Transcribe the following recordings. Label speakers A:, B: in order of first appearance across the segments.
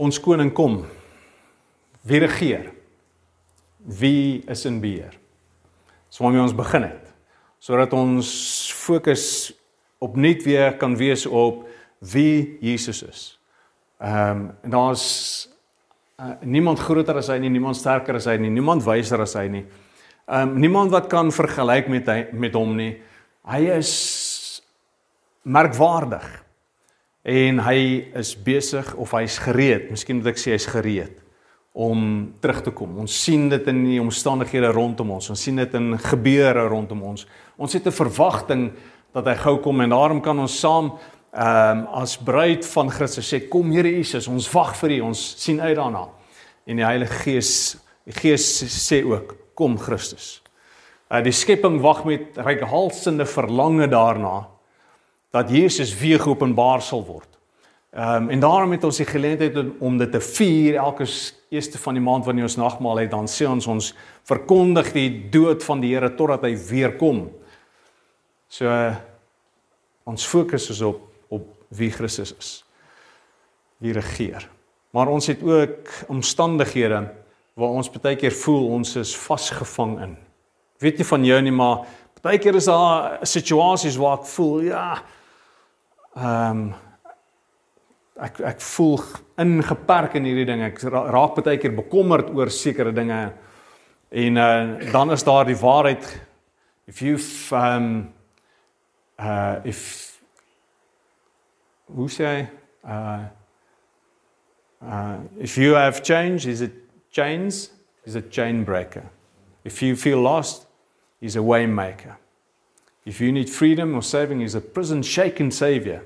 A: ons koning kom. Wie regeer? Wie is in beheer? So waarmee ons begin het. Sodat ons fokus opnuut weer kan wees op wie Jesus is. Ehm um, daar's uh, niemand groter as hy nie, niemand sterker as hy nie, niemand wyser as hy nie. Ehm um, niemand wat kan vergelyk met hy met hom nie. Hy is merkwaardig en hy is besig of hy's gereed, miskien moet ek sê hy's gereed om terug te kom. Ons sien dit in die omstandighede rondom ons. Ons sien dit in gebeure rondom ons. Ons het 'n verwagting dat hy gou kom en daarom kan ons saam ehm um, as bruid van Christus sê kom Here Jesus, ons wag vir U, ons sien uit daarna. En die Heilige Gees, die Gees sê ook kom Christus. Uh die skepping wag met reikhalsende verlange daarna dat Jesus weer geopenbaar sal word. Ehm um, en daarom het ons die geleentheid om dit te vier elke eerste van die maand wanneer ons nagmaal het, dan sê ons ons verkondig die dood van die Here totdat hy weer kom. So ons fokus is op op wie Christus is. Wie regeer. Maar ons het ook omstandighede waar ons baie keer voel ons is vasgevang in. Weet nie van jou nie, maar baie keer is daar situasies waar ek voel ja, ehm um, ek ek voel ingeperk in hierdie ding. Ek raak baie keer bekommerd oor sekere dinge. En uh dan is daar die waarheid if you um uh if hoe sê uh uh if you have change is it chains is a chain breaker. If you feel lost is a way maker. If you need freedom or saving is a prison shaken savior.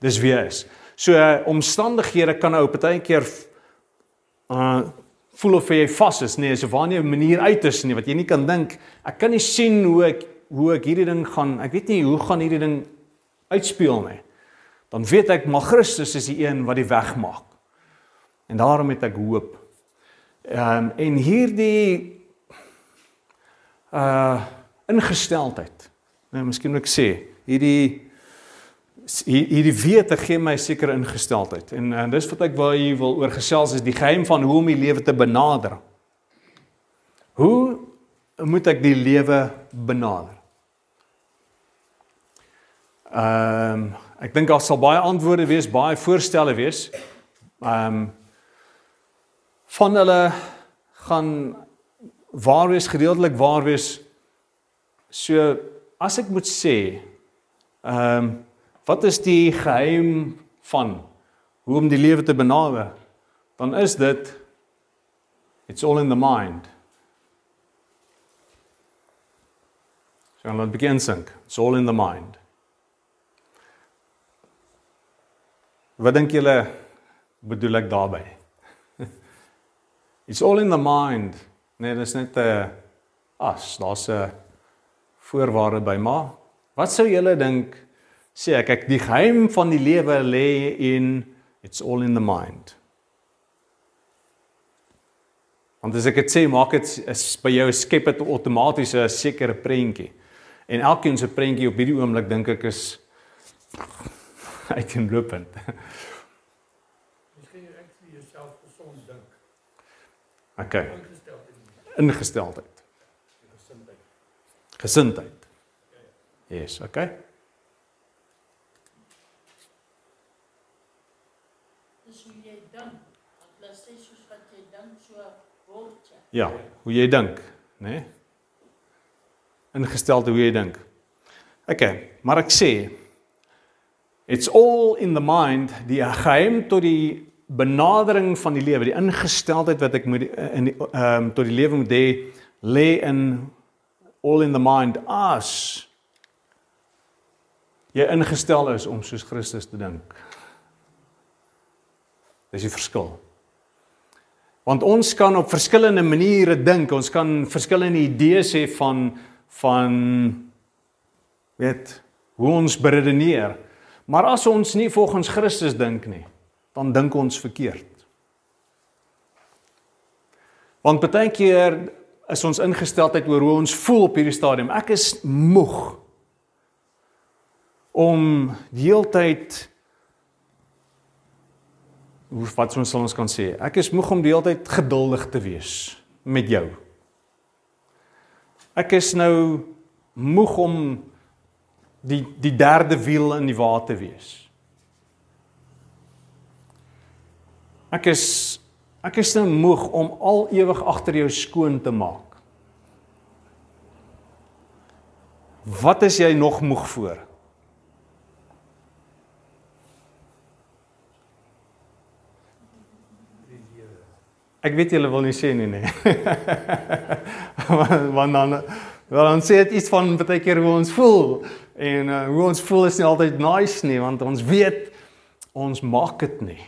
A: Dis wie hy is. So uh, omstandighede kan nou baie keer uh voel of jy vas is, nee, so waar nie 'n manier uit is nie wat jy nie kan dink. Ek kan nie sien hoe ek hoe ek hierdie ding gaan. Ek weet nie hoe gaan hierdie ding uitspeel nie. Dan weet ek maar Christus is die een wat die weg maak. En daarom het ek hoop. Ehm um, en hierdie uh ingesteldheid. Nou miskien moet ek sê, hierdie hierdie wete gee my sekere ingesteldheid. En, en dis wat ek wou hier wil oor gesels is die geheim van hoe om die lewe te benader. Hoe moet ek die lewe benader? Ehm um, ek dink daar sal baie antwoorde wees, baie voorstelle wees. Ehm um, van hulle gaan waar wees gedeeltelik waar wees. So as ek moet sê ehm um, Wat is die geheim van hoe om die lewe te benader? Dan is dit it's all in the mind. So dan begin sink. It's all in the mind. Wat dink julle bedoel ek daarmee? It's all in the mind. Nee, dis net 'n as, daar's 'n voorwaarde by maar. Wat sou julle dink sê ek ek die geheim van die lewe lê in it's all in the mind. Want as ek dit sê, maak dit is by jou skep dit outomaties 'n sekere prentjie. En elkeen se prentjie op hierdie oomblik dink ek is loopend.
B: Miskien ek vir jouself gesond dink.
A: Okay. Ingesteldheid. Gesindheid. Yes, okay. Ja, hoe jy dink, né? Nee? Ingestelde hoe jy dink. OK, maar ek sê it's all in the mind, die geheim tot die benadering van die lewe, die ingesteldheid wat ek moet in die ehm um, tot die lewe moet hê, lê in all in the mind as jy ingestel is om soos Christus te dink. Dis die verskil. Want ons kan op verskillende maniere dink, ons kan verskillende idees hê van van weet hoe ons beredeneer. Maar as ons nie volgens Christus dink nie, dan dink ons verkeerd. Want baie keer is ons ingesteldheid oor hoe ons voel op hierdie stadium. Ek is moeg om die hele tyd hoe wat ons sal ons kan sê? Ek is moeg om die hele tyd geduldig te wees met jou. Ek is nou moeg om die die derde wiel in die wa te wees. Ek is ek is nou moeg om al ewig agter jou skoon te maak. Wat is jy nog moeg voor? Ek weet julle wil nie sê nie nee. Want dan wel dan sê dit iets van baie keer hoe ons voel en uh, hoe ons voel is nie altyd nice nie want ons weet ons maak dit nie.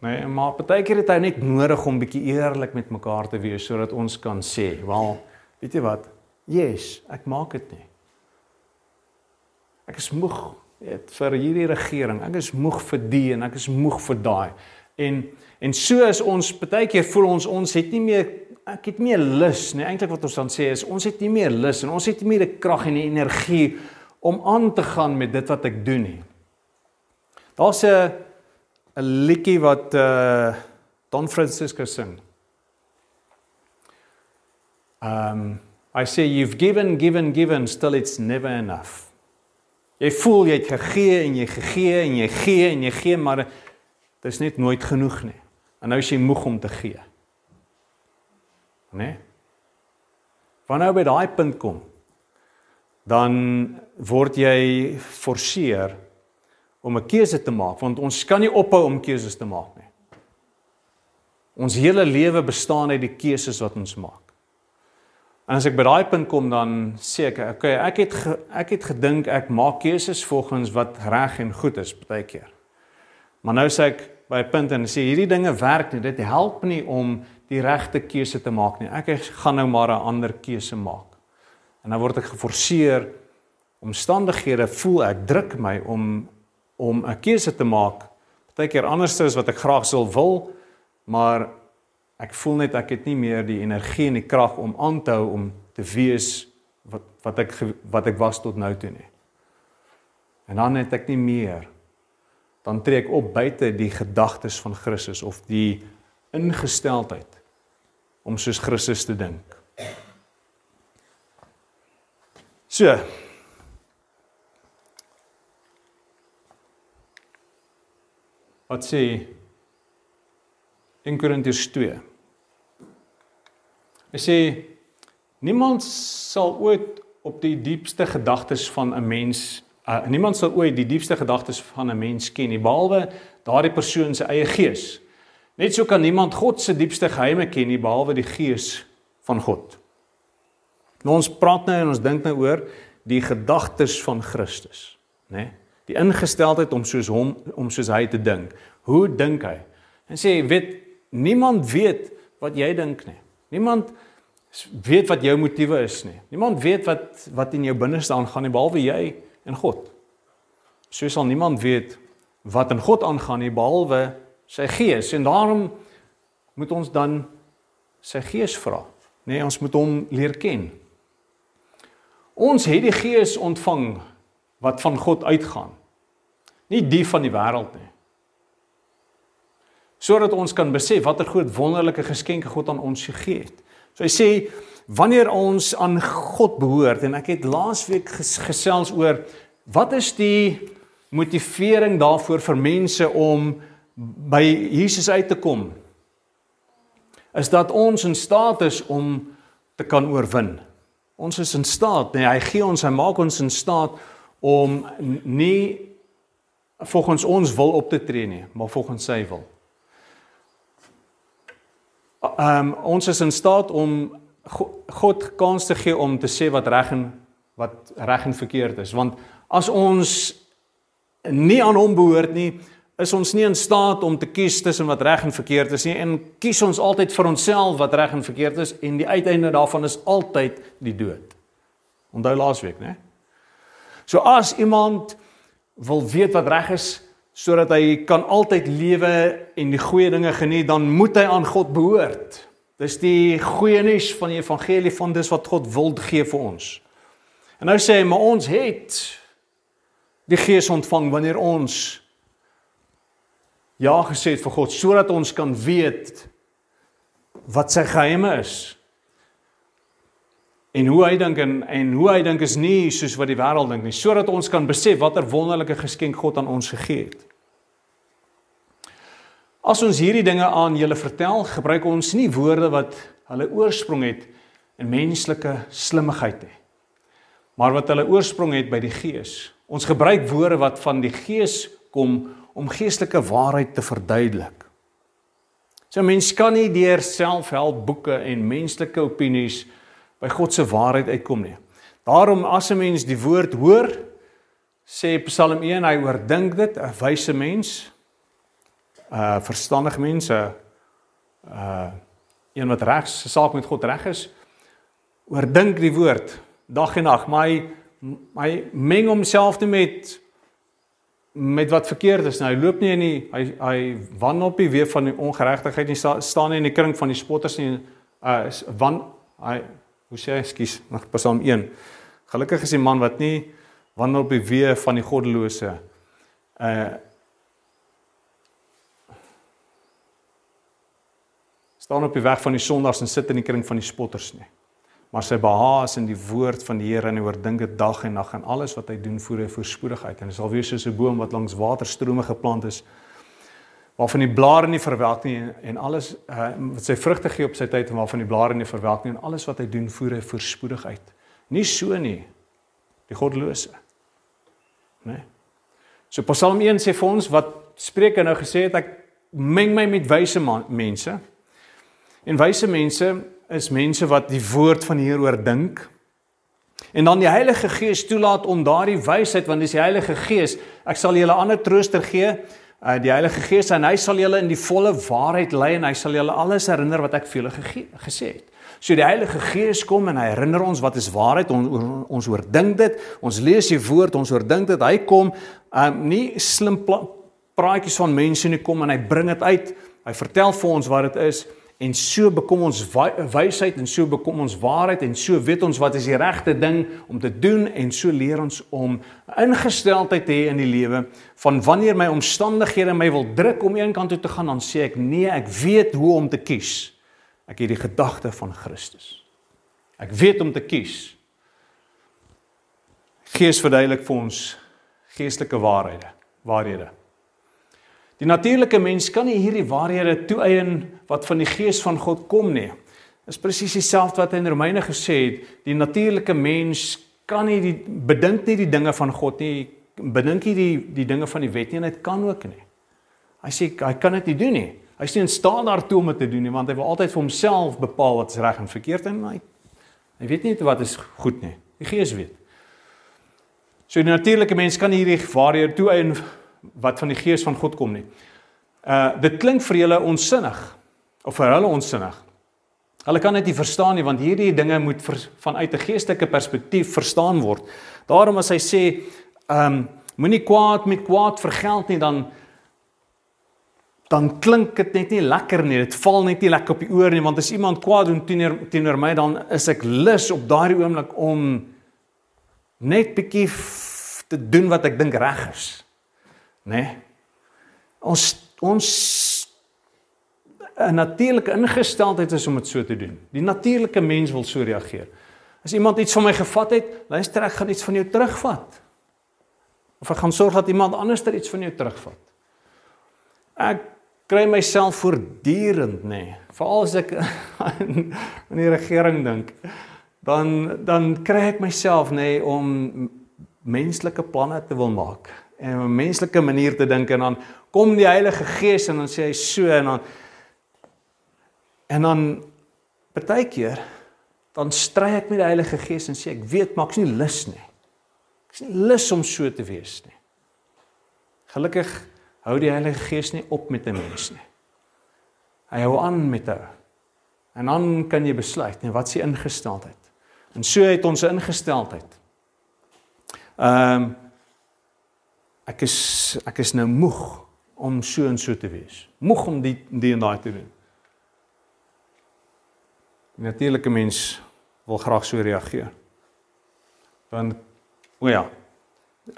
A: Nee, maar baie keer het hy net nodig om bietjie eerlik met mekaar te wees sodat ons kan sê, "Wel, weet jy wat? Yes, ek maak dit nie. Ek is moeg weet, vir hierdie regering. Ek is moeg vir die en ek is moeg vir daai." En en so is ons baie keer voel ons ons het nie meer ek het meer lus nie. Eintlik wat ons dan sê is ons het nie meer lus en ons het nie meer die krag en die energie om aan te gaan met dit wat ek doen nie. Daar's 'n 'n liedjie wat uh Don Francisco sing. Um I say you've given given given still it's never enough. Jy voel jy het gegee en jy gegee en jy gee en jy gee maar dit is net nooit genoeg nie. En nou is jy moeg om te gee. Né? Nee? Wanneer jy by daai punt kom, dan word jy forceer om 'n keuse te maak want ons kan nie ophou om keuses te maak nie. Ons hele lewe bestaan uit die keuses wat ons maak. En as ek by daai punt kom dan sê ek, okay, ek het ge, ek het gedink ek maak keuses volgens wat reg en goed is baie keer. Maar nou sê ek by 'n punt en sê hierdie dinge werk nie. Dit help nie om die regte keuse te maak nie. Ek gaan nou maar 'n ander keuse maak. En dan word ek geforseer omstandighede voel ek druk my om om 'n keuse te maak. Partykeer anders as wat ek graag sou wil, maar ek voel net ek het nie meer die energie en die krag om aan te hou om te wees wat wat ek wat ek was tot nou toe nie. En dan het ek nie meer dan trek ek op buite die gedagtes van Christus of die ingesteldheid om soos Christus te dink. So. Wat sê in Korintiërs 2? Hy sê niemand sal ooit op die diepste gedagtes van 'n mens Uh, niemand sal ooit die diepste gedagtes van 'n mens ken nie behalwe daardie persoon se eie gees. Net so kan niemand God se diepste geheime ken nie behalwe die gees van God. Nou ons praat nou en ons dink nou oor die gedagtes van Christus, né? Nee? Die ingesteldheid om soos hom om soos hy te dink. Hoe dink hy? En sê weet niemand weet wat jy dink nie. Niemand weet wat jou motiewe is nie. Niemand weet wat wat in jou binneste aangaan nie behalwe jy en God. So sal niemand weet wat in God aangaan nie behalwe sy gees en daarom moet ons dan sy gees vra. Nee, ons moet hom leer ken. Ons het die gees ontvang wat van God uitgaan. Nie die van die wêreld nie. Sodat ons kan besef watter groot wonderlike geskenke God aan ons gegee het. So hy sê wanneer ons aan God behoort en ek het laasweek gesels oor wat is die motivering daarvoor vir mense om by Jesus uit te kom is dat ons in staat is om te kan oorwin. Ons is in staat, nee, hy gee ons, hy maak ons in staat om nie volgens ons wil op te tree nie, maar volgens sy wil. Ehm um, ons is in staat om God kans te gee om te sê wat reg en wat reg en verkeerd is want as ons nie aan hom behoort nie is ons nie in staat om te kies tussen wat reg en verkeerd is nie en kies ons altyd vir onsself wat reg en verkeerd is en die uiteinde daarvan is altyd die dood. Onthou laasweek, né? So as iemand wil weet wat reg is sodat hy kan altyd lewe en die goeie dinge geniet, dan moet hy aan God behoort. Dis die goeie nuus van die evangelie van dis wat God wil gee vir ons. En nou sê hy, maar ons het die Gees ontvang wanneer ons ja gesê het vir God sodat ons kan weet wat sy geheime is. En hoe hy dink en en hoe hy dink is nie soos wat die wêreld dink nie, sodat ons kan besef watter wonderlike geskenk God aan ons gegee het. As ons hierdie dinge aan julle vertel, gebruik ons nie woorde wat hulle oorsprong het in menslike slimmigheid nie, maar wat hulle oorsprong het by die Gees. Ons gebruik woorde wat van die Gees kom om geestelike waarheid te verduidelik. So mens kan nie deur selfhelpboeke en menslike opinies by God se waarheid uitkom nie. Daarom as 'n mens die woord hoor, sê Psalm 1 hy oordink dit, 'n wyse mens, 'n verstandige mens, 'n een wat reg se saak met God reg is, oordink die woord dag en nag, maar hy hy meng homself nie met met wat verkeerd is. Nou hy loop nie in die hy hy wandel op die weë van die ongeregtigheid nie, staan nie in die kring van die spotters nie. Uh wan hy hoe sê hy, ekskuus, nog Psalm 1. Gelukkig is die man wat nie wandel op die weë van die goddelose uh staan op die weg van die sondaars en sit in die kring van die spotters nie. Maar sy behaag is in die woord van die Here en hy oordink dit dag en nag en alles wat hy doen voer hy voorspoedigheid en hy sal wees soos 'n boom wat langs waterstrome geplant is waarvan die blare nie verwelk nie en alles uh, wat sy vrugte gee op sy tyd en waarvan die blare nie verwelk nie en alles wat hy doen voer hy voorspoedigheid. Nie so nie. Die goddelose. Né? Nee. So Psalm 1 sê vir ons wat Spreuke nou gesê het ek meng my met wyse mense En wyse mense is mense wat die woord van die Here oordink. En dan die Heilige Gees toelaat om daardie wysheid want dis die Heilige Gees. Ek sal julle ander trooster gee. Uh die Heilige Gees en hy sal julle in die volle waarheid lei en hy sal julle alles herinner wat ek vir julle gesê het. So die Heilige Gees kom en hy herinner ons wat is waarheid. On, ons oordink dit. Ons lees die woord, ons oordink dit. Hy kom um nie slim praatjies van mense nie kom en hy bring dit uit. Hy vertel vir ons wat dit is en so bekom ons wysheid en so bekom ons waarheid en so weet ons wat is die regte ding om te doen en so leer ons om ingesteldheid te hê in die lewe. Van wanneer my omstandighede my wil druk om een kant toe te gaan dan sê ek nee ek weet hoe om te kies. Ek het die gedagte van Christus. Ek weet om te kies. Gees verduidelik vir ons geestelike waarhede waarhede Die natuurlike mens kan nie hierdie waarhede toeëien wat van die gees van God kom nie. Dit is presies dieselfde wat hy in Romeine gesê het. Die natuurlike mens kan nie die bedink nie die dinge van God nie, bedink nie die die dinge van die wet nie en dit kan ook nie. Hy sê hy kan dit nie doen nie. Hy sê in staan daartoe om dit te doen nie want hy wil altyd vir homself bepaal wat is reg en verkeerd en hy hy weet nie wat is goed nie. Die Gees weet. So die natuurlike mens kan hierdie waarhede toeëien wat van die gees van God kom nie. Uh dit klink vir julle onsinnig of vir hulle onsinnig. Hulle kan dit nie verstaan nie want hierdie dinge moet ver, vanuit 'n geestelike perspektief verstaan word. Daarom as hy sê ehm um, moenie kwaad met kwaad vergeld nie dan dan klink dit net nie lekker nie. Dit val net nie lekker op die oor nie want as iemand kwaad doen teenoor teenoor my dan is ek lus op daardie oomblik om net bietjie te doen wat ek dink reg is nê? Nee? Ons ons 'n natuurlike ingesteldheid is om dit so te doen. Die natuurlike mens wil so reageer. As iemand iets van my gevat het, luister ek gaan iets van jou terugvat. Of ek gaan sorg dat iemand anders iets van jou terugvat. Ek kry myself voortdurend nê, nee, veral as ek aan die regering dink, dan dan kry ek myself nê nee, om menslike planne te wil maak en 'n menslike manier te dink en dan kom die Heilige Gees en dan sê hy so en dan en dan baie keer dan stry ek met die Heilige Gees en sê ek weet maar ek's nie lus nie. Ek's nie lus om so te wees nie. Gelukkig hou die Heilige Gees nie op met 'n mens nie. Hy hou aan met jou. En dan kan jy besluit, nee, wat die ingesteldheid? En so het ons 'n ingesteldheid. Ehm um, ek is ek is nou moeg om so en so te wees. Moeg om die die en daai te doen. Die natuurlike mens wil graag so reageer. Want o ja.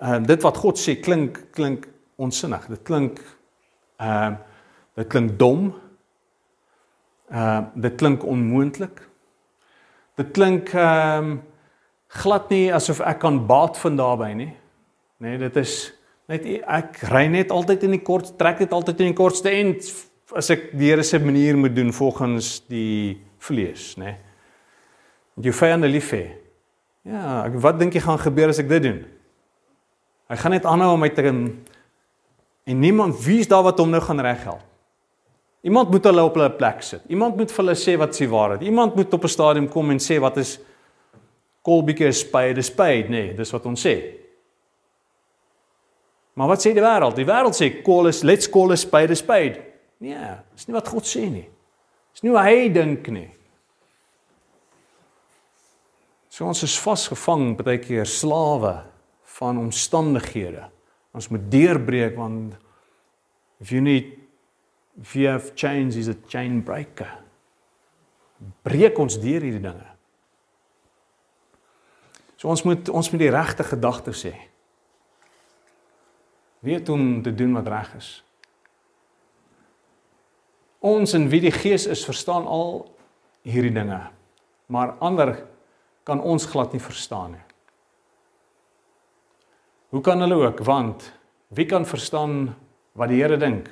A: En dit wat God sê klink klink onsinnig. Dit klink Ehm uh, dit klink dom. Ehm uh, dit klink onmoontlik. Dit klink ehm um, glad nie asof ek kan baat van daarbey nie. Nee, dit is net ek ry net altyd in die kort trek dit altyd in die kortste end as ek die Here se manier moet doen volgens die vlees, nê. Nee. Jy vyande lief hê. Ja, ek, wat dink jy gaan gebeur as ek dit doen? Hy gaan net aanhou om my te en niemand wie's daar wat hom nou gaan reghelp. Iemand moet hulle op hulle plek sit. Iemand moet vir hulle sê wat se waarheid. Iemand moet op 'n stadium kom en sê wat is kolbieke spade spade, nee, dis wat ons sê. Maar wat sê die wêreld? Die wêreld sê call is let's call a spade a spade. Nee, dis nie wat God sê nie. Dis nie hoe hy dink nie. So ons is vasgevang baie keer slawe van omstandighede. Ons moet deurbreek want if you need if you have chains is a chain breaker. Breek ons deur hierdie dinge. So ons moet ons moet die regte gedagtes hê. Weet om te doen wat reg is. Ons en wie die Gees is, verstaan al hierdie dinge. Maar ander kan ons glad nie verstaan nie. Hoe kan hulle ook? Want wie kan verstaan wat die Here dink?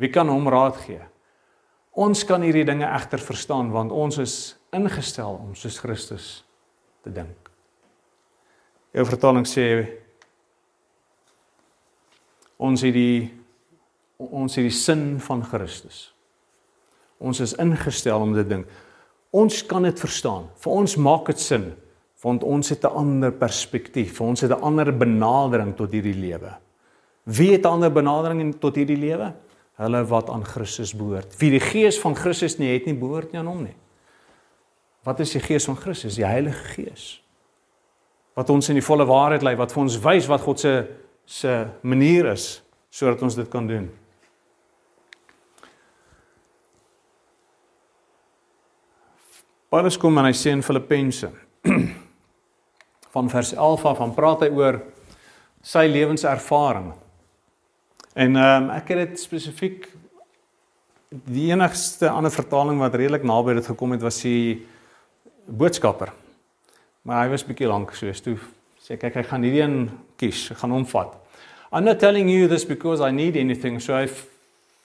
A: Wie kan hom raad gee? Ons kan hierdie dinge egter verstaan want ons is ingestel om soos Christus te dink. Jou vertaling sê ons het die ons het die sin van Christus. Ons is ingestel om dit ding. Ons kan dit verstaan. Vir ons maak dit sin want ons het 'n ander perspektief. Ons het 'n ander benadering tot hierdie lewe. Wie het 'n ander benadering tot hierdie lewe? Hulle wat aan Christus behoort. Wie die gees van Christus nie het nie, behoort nie aan hom nie. Wat is die gees van Christus? Die Heilige Gees wat ons in die volle waarheid lei, wat vir ons wys wat God se se manier is sodat ons dit kan doen. Paulus kom en hy sê in Filippense van vers 11 af van praat hy oor sy lewenservaring. En ehm um, ek het dit spesifiek die enigste ander vertaling wat redelik naby dit gekom het was die boodskapper. Maar hy was bietjie lank so, toe sê kyk hy gaan hierdie een kies, ek gaan hom vat. I'm not telling you this because I need anything. So I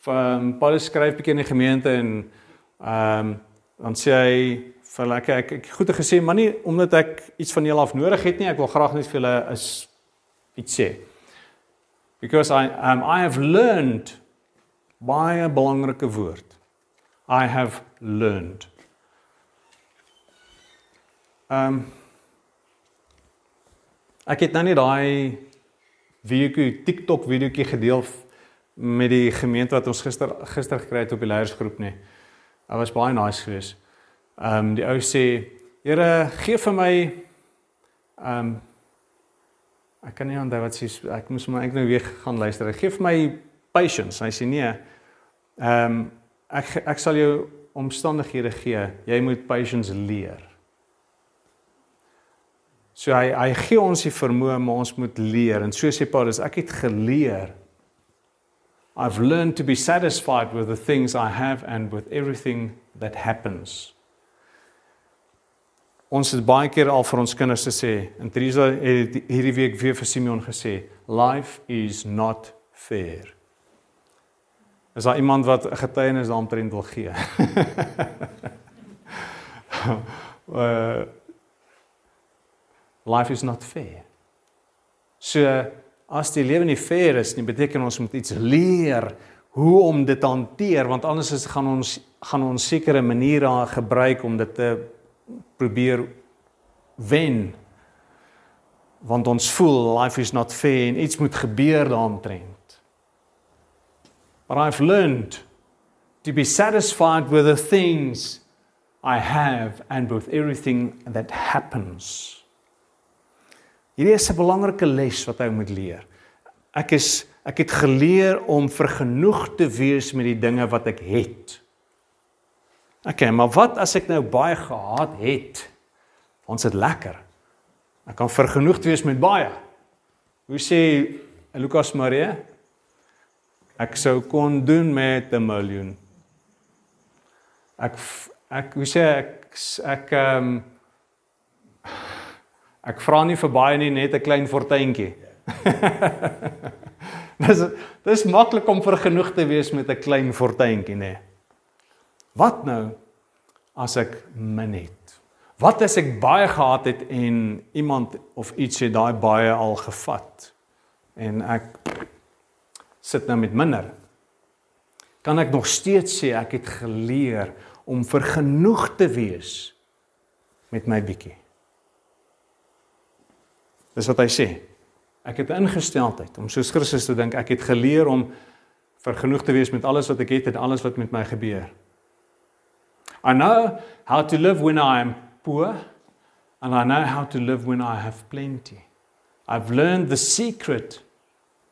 A: um Paulus skryf bietjie in die gemeente en um dan sê hy vir hulle ek ek, ek goed gesê, maar nie omdat ek iets van julle af nodig het nie, ek wil graag net vir julle is iets sê. Because I um I have learned baie belangrike woord. I have learned. Um Ek het nou net daai video TikTok videoetjie gedeel met die gemeente wat ons gister gister gekry het op die leiersgroep nê. Dit was baie nice geweest. Ehm um, die ou sê, "Here, gee vir my ehm um, ek kan nie onthou wat sy ek moes maar ek nou weer gaan luister. Gee vir my patience." Hy sê, "Nee. Ehm um, ek ek sal jou omstandighede gee. Jy moet patience leer." So hy hy gee ons die vermoë maar ons moet leer en so sê Paulus ek het geleer I've learned to be satisfied with the things I have and with everything that happens. Ons het baie keer al vir ons kinders gesê en Teresa het hierdie week weer vir Simeon gesê life is not fair. Is daar iemand wat 'n getuienis daaromtrent wil gee? uh life is not fair. So as die lewe nie fair is nie, beteken ons moet iets leer hoe om dit te hanteer want anders is gaan ons gaan ons sekere maniere gebruik om dit te probeer wen. Want ons voel life is not fair en iets moet gebeur daaromtrent. But I've learned to be satisfied with the things I have and with everything that happens. Hierdie is 'n belangrike les wat hy moet leer. Ek is ek het geleer om vergenoeg te wees met die dinge wat ek het. OK, maar wat as ek nou baie gehad het? Ons het lekker. Ek kan vergenoegd wees met baie. Hoe sê Lukas Marie? ek sou kon doen met 'n miljoen. Ek ek hoe sê ek ek ehm um, ek vra nie vir baie nie, net 'n klein fortuintjie. dis dis maklik om vergenoeg te wees met 'n klein fortuintjie, nê. Nee. Wat nou as ek min het? Wat as ek baie gehad het en iemand of iets het daai baie al gevat en ek sit nou met minder? Kan ek nog steeds sê ek het geleer om vergenoeg te wees met my bietjie? Dis wat hy sê. Ek het ingesteldheid om soos Christus te dink. Ek het geleer om vergenoeg te wees met alles wat ek het en alles wat met my gebeur. I know how to live when I am poor and I know how to live when I have plenty. I've learned the secret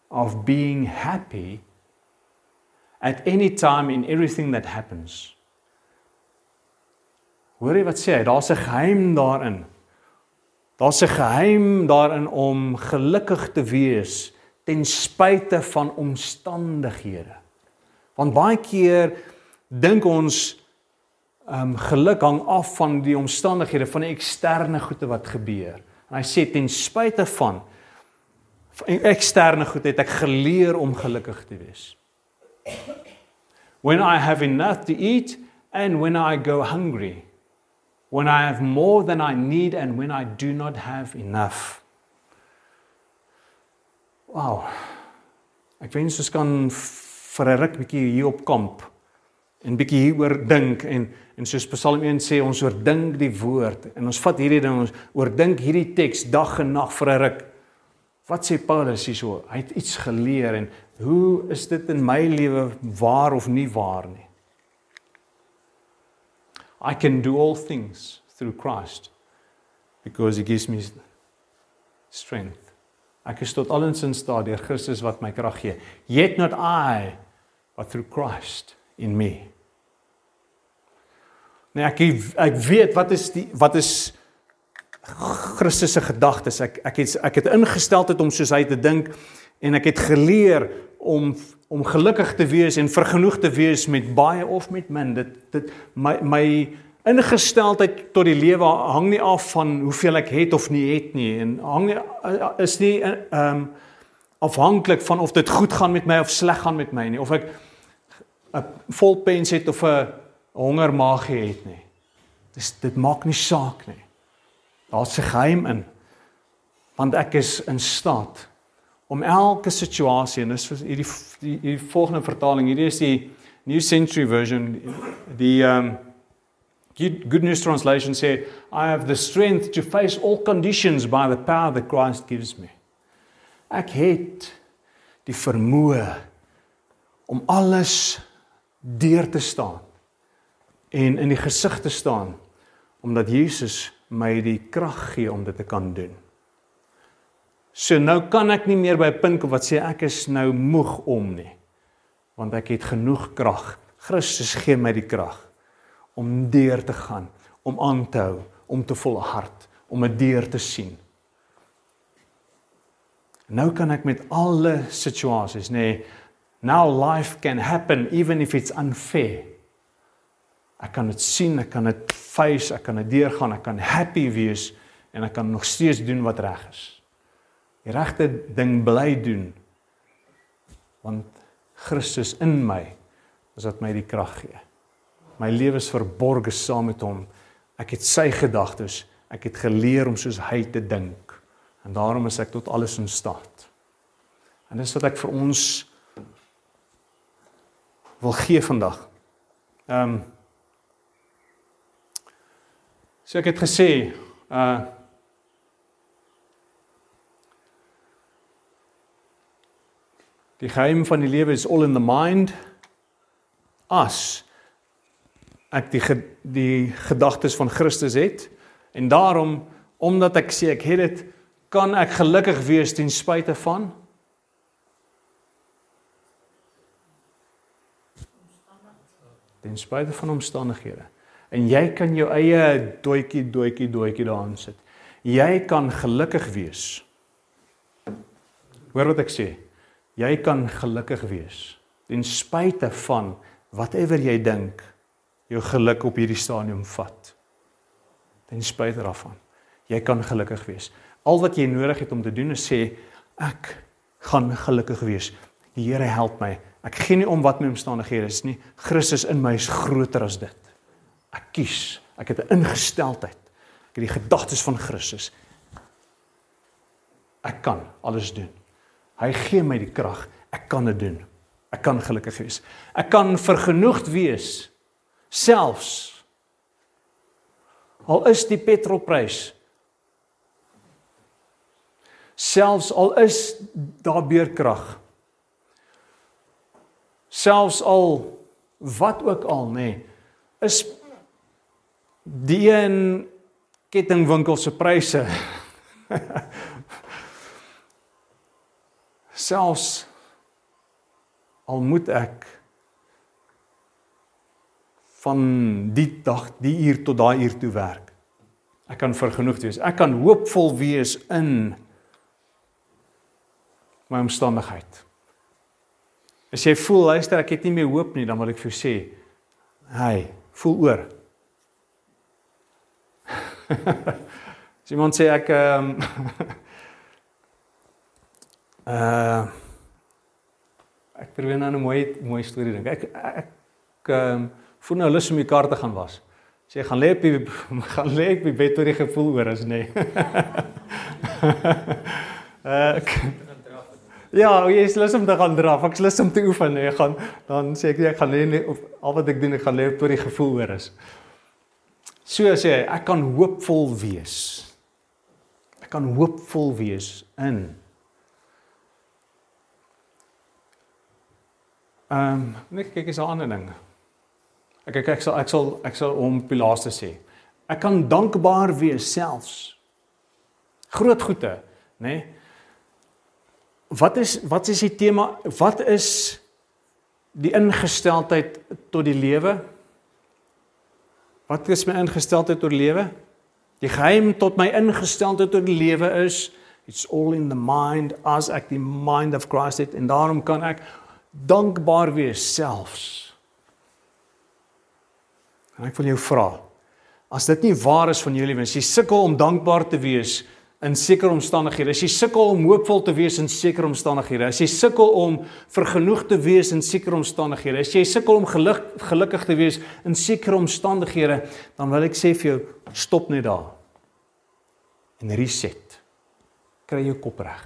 A: of being happy at any time in everything that happens. Hoor jy wat sê hy? Daar's 'n geheim daarin. Daar's 'n geheim daarin om gelukkig te wees ten spyte van omstandighede. Want baie keer dink ons ehm um, geluk hang af van die omstandighede van die eksterne goede wat gebeur. En hy sê ten spyte van eksterne goed het ek geleer om gelukkig te wees. When I have enough to eat and when I go hungry when I have more than I need and when I do not have enough. Wow. Ek wens ons kan vir 'n ruk bietjie hier op kamp en bietjie hieroor dink en en soos Psalm 1 sê ons oordink die woord en ons vat hierdie ding ons oordink hierdie teks dag en nag vir 'n ruk. Wat sê Paulus hierso? Hy het iets geleer en hoe is dit in my lewe waar of nie waar nie? I can do all things through Christ because he gives me strength. Ek is tot allens in staat deur Christus wat my krag gee. Yet not I, but through Christ in me. Nee, ek ek weet wat is die wat is Christus se gedagtes. Ek ek het ek het ingestel het om soos hy te dink en ek het geleer om om gelukkig te wees en vergenoeg te wees met baie of met min. Dit dit my my ingesteldheid tot die lewe hang nie af van hoeveel ek het of nie het nie en hang nie, is nie ehm um, afhanklik van of dit goed gaan met my of sleg gaan met my nie of ek 'n vol pens het of 'n honger maag het nie. Dis dit maak nie saak nie. Daar's 'n geheim in. Want ek is in staat om elke situasie en dis hierdie die, die volgende vertaling hierdie is die New Century Version die um, Good News Translation sê I have the strength to face all conditions by the power that Christ gives me. Ek het die vermoë om alles deur te staan en in die gesig te staan omdat Jesus my die krag gee om dit te kan doen. So nou kan ek nie meer by 'n punt kom wat sê ek is nou moeg om nie. Want ek het genoeg krag. Christus gee my die krag om deur te gaan, om aan te hou, om te volhard, om 'n deur te sien. Nou kan ek met alle situasies, nê, nee, now life can happen even if it's unfair. Ek kan dit sien, ek kan dit face, ek kan dit deurgaan, ek kan happy wees en ek kan nog steeds doen wat reg is. Die regte ding bly doen want Christus in my is wat my die krag gee. My lewe is verborge saam met hom. Ek het sy gedagtes. Ek het geleer om soos hy te dink. En daarom is ek tot alles in staat. En dis wat ek vir ons wil gee vandag. Ehm um, So ek het gesê, uh Die geheim van die lewe is all in the mind. As ek die die gedagtes van Christus het en daarom omdat ek sê ek het dit kan ek gelukkig wees ten spyte van? Ten spyte van omstandighede. En jy kan jou eie doetjie doetjie doetjie daarin sit jy kan gelukkig wees. Hoor wat ek sê jy kan gelukkig wees ten spyte van whatever jy dink jou geluk op hierdie stadium vat. Ten spyte daarvan, jy kan gelukkig wees. Al wat jy nodig het om te doen is sê ek gaan gelukkig wees. Die Here help my. Ek gee nie om wat my omstandighede is nie. Christus in my is groter as dit. Ek kies. Ek het 'n ingesteldheid. Ek het die gedagtes van Christus. Ek kan alles doen. Hy gee my die krag. Ek kan dit doen. Ek kan gelukkig wees. Ek kan vergenoegd wees selfs al is die petrolprys selfs al is daar beerkrag selfs al wat ook al nê nee, is die een kettingwinkel se pryse selfs al moet ek van die dag die uur tot daai uur toe werk ek kan vergenoegd wees. Ek kan hoopvol wees in my omstandigheid. As jy voel luister ek het nie meer hoop nie dan wil ek vir jou sê hey voel oor. As iemand sê ek ehm um, uh ek probeer nou 'n mooi mooi storie dink. Ek ek ehm um, voel nou lus om die kaart te gaan was. Sê gaan lê op die gaan lê op die bed oor die gevoel oor as nê. Nee. ek Ja, jy is lus om te gaan draf. Ek is lus om te oefen. Nee, ek gaan dan sê ek ek gaan lê of al wat ek doen ek gaan lê op oor die gevoel oor is. So sê hy, ek kan hoopvol wees. Ek kan hoopvol wees in Ehm, um, net kyk is 'n ander ding. Ek ek ek sal ek sal ek sal hom op die laaste sê. Ek kan dankbaar wees selfs. Groot goeie, nê? Nee? Wat is wat is die tema? Wat is die ingesteldheid tot die lewe? Wat is my ingesteldheid tot lewe? Die geheim tot my ingesteldheid tot die lewe is it's all in the mind as ek die mind of Christ het en daarom kan ek dankbaar wees selfs. En ek wil jou vra, as dit nie waar is van jou lewe, as jy sukkel om dankbaar te wees in sekere omstandighede, as jy sukkel om hoopvol te wees in sekere omstandighede, as jy sukkel om vergenoeg te wees in sekere omstandighede, as jy sukkel om geluk, gelukkig te wees in sekere omstandighede, dan wil ek sê vir jou, stop net daar. En reset. Kry jou kop reg.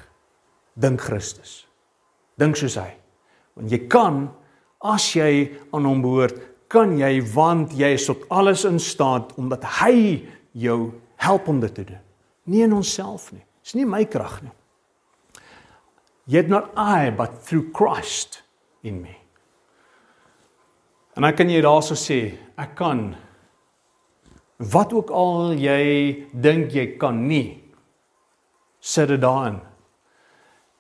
A: Dink Christus. Dink soos hy. Want jy kan as jy aan hom behoort, kan jy want jy is tot alles in staat omdat hy jou help om dit te doen nie in onsself nie. Dis nie my krag nie. Yet not I but through Christ in me. En ek kan jy daarso sê, ek kan wat ook al jy dink jy kan nie sit dit daarin.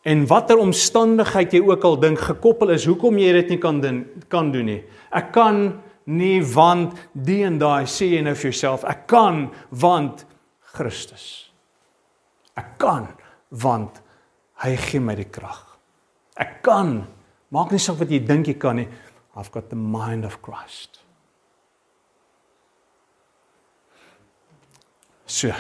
A: En watter omstandigheid jy ook al dink gekoppel is hoekom jy dit nie kan doen kan doen nie. Ek kan nie want die en daai sê jy nou vir jouself, ek kan want Christus. Ek kan want hy gee my die krag. Ek kan. Maak nie saak wat jy dink jy kan nie. I've got the mind of Christ. So.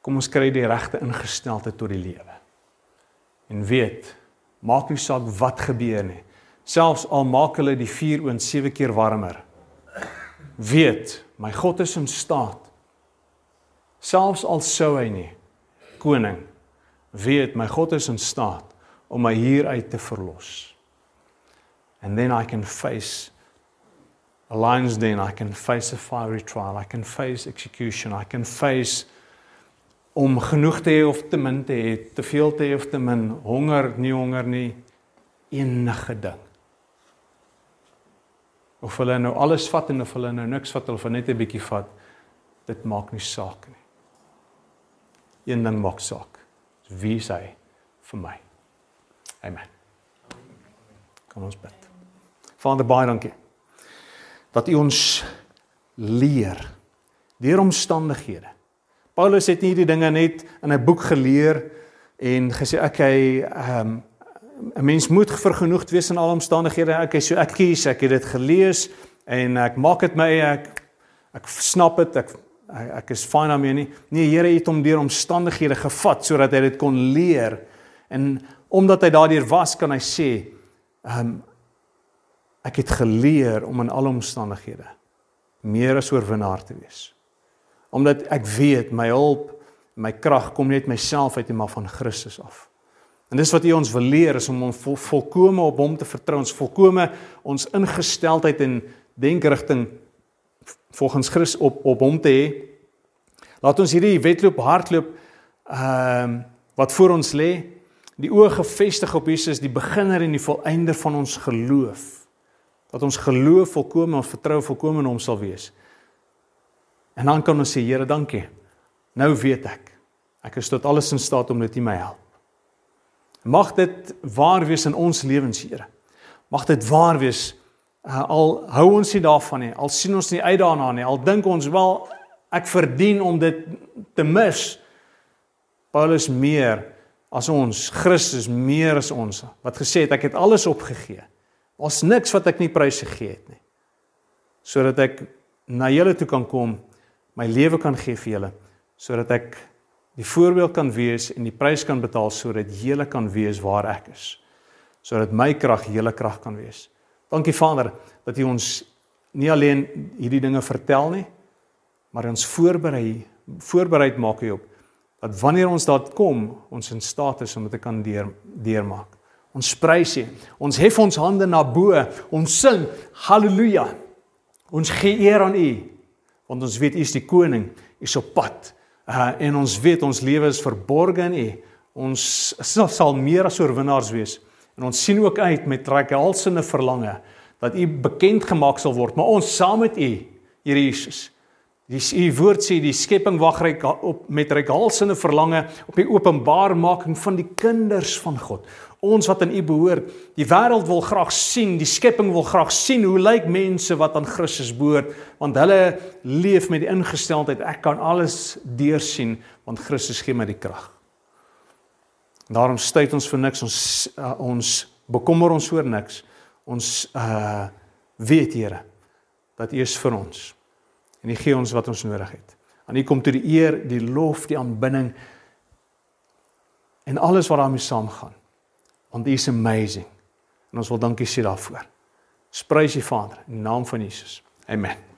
A: Kom ons kry die regte ingesteldheid tot die lewe. En weet, maak nie saak wat gebeur nie. Selfs al maak hulle die vuur oond 7 keer warmer. Weet, my God is in staat Selfs al sou hy nie koning weet my God is in staat om my hier uit te verlos. And then I can face a lion's den, I can face a fiery trial, I can face execution, I can face om genoeg te hê of te min te hê, te veel te hê of te min, honger, nie honger nie, enige ding. Of hulle nou alles vat en of hulle nou niks vat of net 'n bietjie vat, dit maak nie saak nie een ding maak saak. Wie is hy vir my? Amen. Kom ons bid. Vader baie dankie dat U ons leer deur omstandighede. Paulus het nie hierdie dinge net in 'n boek geleer en gesê okay, ehm um, 'n mens moet vergenoegd wees in alle omstandighede. Okay, so ek kies, ek het dit gelees en ek maak dit my ek ek snap dit. Ek ek is fine daarmee nie. Nee, Here het hom deur omstandighede gevat sodat hy dit kon leer. En omdat hy daardeur was, kan hy sê, ehm um, ek het geleer om in alle omstandighede meer as oorwinnaar te wees. Omdat ek weet my hulp, my krag kom net myself uit en maar van Christus af. En dis wat hy ons wil leer is om hom vol, volkome op hom te vertrou, ons volkome ons ingesteldheid en denkerigting volgens Christus op op hom te hê. Laat ons hierdie wedloop hardloop ehm uh, wat voor ons lê, die oë gefestig op Jesus, die beginner en die volëinder van ons geloof. Dat ons geloof volkome en vertrou volkome in hom sal wees. En dan kan ons sê Here, dankie. Nou weet ek. Ek is tot alles in staat om dit in my help. Mag dit waar wees in ons lewens, Here. Mag dit waar wees uh, al hou ons nie daarvan nie, al sien ons nie uit daarna nie, al dink ons wel ek verdien om dit te mis. Paulus meer as ons, Christus meer as ons wat gesê het ek het alles opgegee. Daar's niks wat ek nie prys gegee het nie. Sodat ek na julle toe kan kom, my lewe kan gee vir julle, sodat ek die voorbeeld kan wees en die prys kan betaal sodat julle kan wees waar ek is. Sodat my krag julle krag kan wees. Dankie Vader dat U ons nie alleen hierdie dinge vertel nie, maar ons voorberei voorbereid maak hierop dat wanneer ons daar kom, ons in staat is om dit te kan deur deurmaak. Ons prys U. Ons hef ons hande na bo. Ons sing haleluja. Ons gee eer aan U want ons weet U is die koning, U is op pad. Uh en ons weet ons lewe is verborge in U. Ons sal, sal meer as oorwinnaars wees. En ons sien ook uit met reikhalsende verlange dat U bekend gemaak sal word, maar ons saam met U, Here Jesus. Dis u woord sê die skepping wag reik op met reikhalsende verlange op die openbarmaking van die kinders van God. Ons wat aan u behoort, die wêreld wil graag sien, die skepping wil graag sien hoe lyk mense wat aan Christus behoort, want hulle leef met die ingesteldheid ek kan alles deursien want Christus gee my die krag. Daarom styt ons vir niks, ons uh, ons bekommer ons oor niks. Ons uh weet Here dat U is vir ons en hy gee ons wat ons nodig het. Aan U kom toe die eer, die lof, die aanbidding en alles wat daarmee saamgaan. Want U is amazing. En ons wil dankie sê daarvoor. Sprys U Vader in die naam van Jesus. Amen.